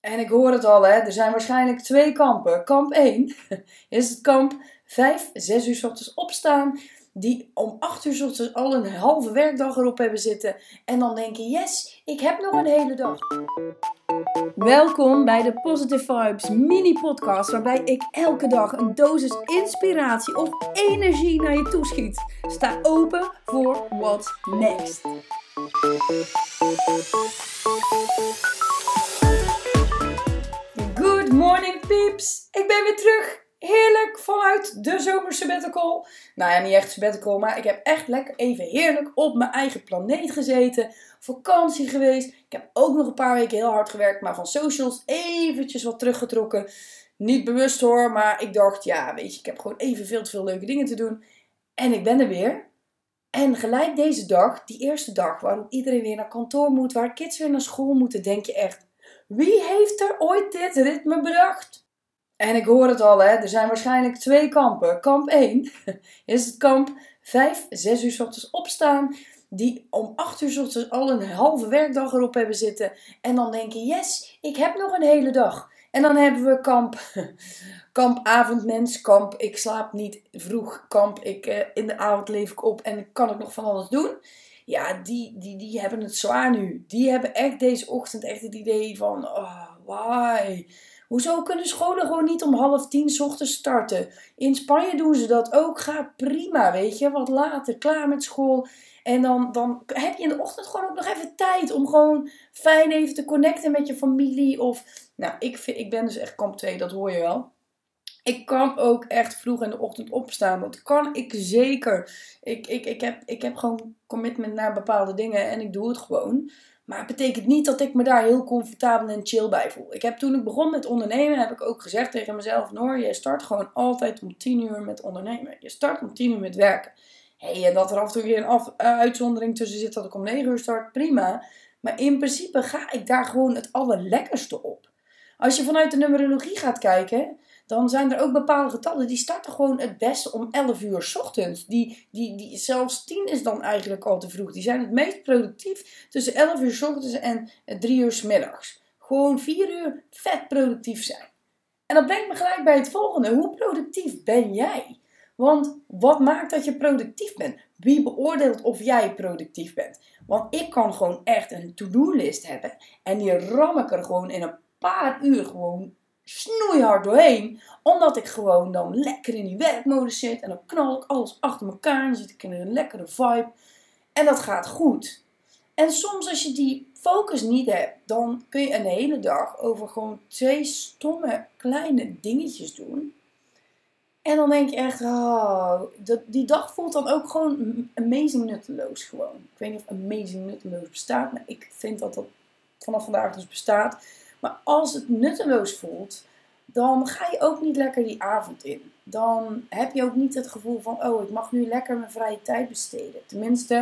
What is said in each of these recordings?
En ik hoor het al, hè. er zijn waarschijnlijk twee kampen. Kamp 1 is het kamp 5, 6 uur s ochtends opstaan. Die om 8 uur s ochtends al een halve werkdag erop hebben zitten. En dan denken, yes, ik heb nog een hele dag. Welkom bij de Positive Vibes mini podcast. Waarbij ik elke dag een dosis inspiratie of energie naar je toeschiet. Sta open voor what's next. Morning peeps! Ik ben weer terug. Heerlijk vanuit de zomer sabbatical. Nou ja, niet echt sabbatical, maar ik heb echt lekker even heerlijk op mijn eigen planeet gezeten. Vakantie geweest. Ik heb ook nog een paar weken heel hard gewerkt, maar van socials eventjes wat teruggetrokken. Niet bewust hoor, maar ik dacht, ja, weet je, ik heb gewoon even veel te veel leuke dingen te doen. En ik ben er weer. En gelijk deze dag, die eerste dag waarop iedereen weer naar kantoor moet, waar kids weer naar school moeten, denk je echt: wie heeft er ooit dit ritme bedacht? En ik hoor het al, hè, er zijn waarschijnlijk twee kampen. Kamp 1 is het kamp 5, 6 uur s ochtends opstaan, die om 8 uur s ochtends al een halve werkdag erop hebben zitten. En dan denken: yes, ik heb nog een hele dag. En dan hebben we kamp, kamp avondmens, kamp ik slaap niet vroeg, kamp ik uh, in de avond leef ik op en kan ik nog van alles doen. Ja, die, die, die hebben het zwaar nu. Die hebben echt deze ochtend echt het idee van, oh, why? Hoezo kunnen scholen gewoon niet om half tien ochtends starten? In Spanje doen ze dat ook. Gaat prima, weet je. Wat later, klaar met school. En dan, dan heb je in de ochtend gewoon ook nog even tijd om gewoon fijn even te connecten met je familie. Of, nou, ik, vind, ik ben dus echt kamp 2, dat hoor je wel. Ik kan ook echt vroeg in de ochtend opstaan. Dat kan ik zeker. Ik, ik, ik, heb, ik heb gewoon commitment naar bepaalde dingen en ik doe het gewoon. Maar het betekent niet dat ik me daar heel comfortabel en chill bij voel. Ik heb toen ik begon met ondernemen, heb ik ook gezegd tegen mezelf: Noor, je start gewoon altijd om 10 uur met ondernemen. Je start om 10 uur met werken. Hey, en dat er af en toe weer een af, uitzondering tussen zit dat ik om 9 uur start, prima. Maar in principe ga ik daar gewoon het allerlekkerste op. Als je vanuit de numerologie gaat kijken, dan zijn er ook bepaalde getallen die starten gewoon het beste om 11 uur s ochtends. Die, die, die, zelfs 10 is dan eigenlijk al te vroeg. Die zijn het meest productief tussen 11 uur s ochtends en 3 uur s middags. Gewoon 4 uur vet productief zijn. En dat brengt me gelijk bij het volgende. Hoe productief ben jij? Want wat maakt dat je productief bent? Wie beoordeelt of jij productief bent? Want ik kan gewoon echt een to-do-list hebben. En die ram ik er gewoon in een paar uur gewoon snoeihard doorheen. Omdat ik gewoon dan lekker in die werkmodus zit. En dan knal ik alles achter elkaar. En dan zit ik in een lekkere vibe. En dat gaat goed. En soms als je die focus niet hebt, dan kun je een hele dag over gewoon twee stomme kleine dingetjes doen. En dan denk je echt, oh, die dag voelt dan ook gewoon amazing nutteloos gewoon. Ik weet niet of amazing nutteloos bestaat, maar ik vind dat dat vanaf vandaag dus bestaat. Maar als het nutteloos voelt, dan ga je ook niet lekker die avond in. Dan heb je ook niet het gevoel van, oh, ik mag nu lekker mijn vrije tijd besteden. Tenminste,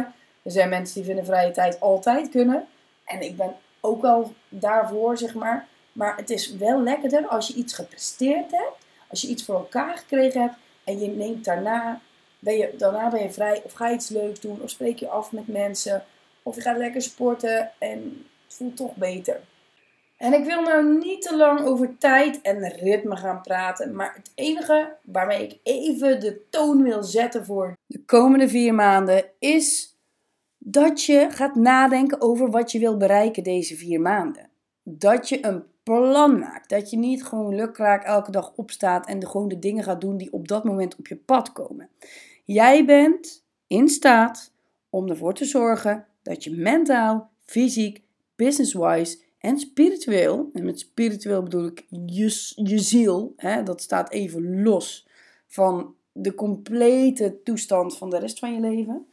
er zijn mensen die vinden vrije tijd altijd kunnen. En ik ben ook wel daarvoor, zeg maar. Maar het is wel lekkerder als je iets gepresteerd hebt, als je iets voor elkaar gekregen hebt en je neemt daarna, ben je, daarna ben je vrij of ga je iets leuks doen of spreek je af met mensen of je gaat lekker sporten en het voelt toch beter. En ik wil nou niet te lang over tijd en ritme gaan praten, maar het enige waarmee ik even de toon wil zetten voor de komende vier maanden is dat je gaat nadenken over wat je wil bereiken deze vier maanden. Dat je een plan maakt. Dat je niet gewoon lukraak elke dag opstaat en gewoon de dingen gaat doen die op dat moment op je pad komen. Jij bent in staat om ervoor te zorgen dat je mentaal, fysiek, business-wise en spiritueel, en met spiritueel bedoel ik je, je ziel, hè, dat staat even los van de complete toestand van de rest van je leven,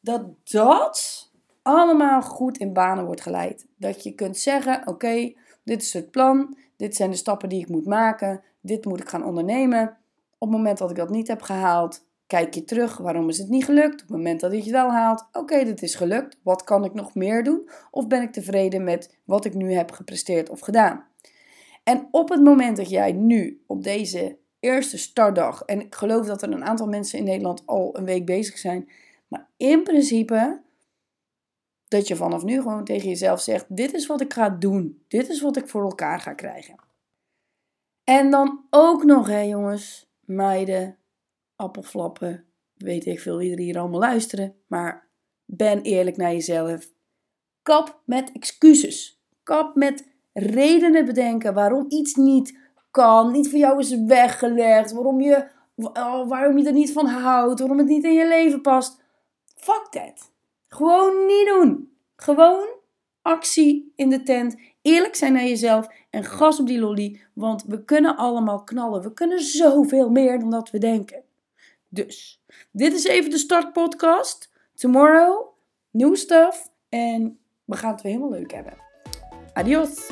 dat dat allemaal goed in banen wordt geleid. Dat je kunt zeggen: Oké, dit is het plan, dit zijn de stappen die ik moet maken, dit moet ik gaan ondernemen. Op het moment dat ik dat niet heb gehaald, Kijk je terug, waarom is het niet gelukt? Op het moment dat je het wel haalt, oké, dit is gelukt. Wat kan ik nog meer doen? Of ben ik tevreden met wat ik nu heb gepresteerd of gedaan? En op het moment dat jij nu op deze eerste startdag, en ik geloof dat er een aantal mensen in Nederland al een week bezig zijn, maar in principe Dat je vanaf nu gewoon tegen jezelf zegt: Dit is wat ik ga doen. Dit is wat ik voor elkaar ga krijgen. En dan ook nog, hè, jongens, meiden, appelflappen, weet ik veel er hier allemaal luisteren. Maar ben eerlijk naar jezelf. Kap met excuses. Kap met redenen bedenken waarom iets niet kan, niet voor jou is weggelegd, waarom je, oh, waarom je er niet van houdt, waarom het niet in je leven past. Fuck that. Gewoon niet doen. Gewoon actie in de tent. Eerlijk zijn naar jezelf en gas op die lolly. Want we kunnen allemaal knallen. We kunnen zoveel meer dan dat we denken. Dus, dit is even de startpodcast. Tomorrow, new stuff. En we gaan het weer helemaal leuk hebben. Adios.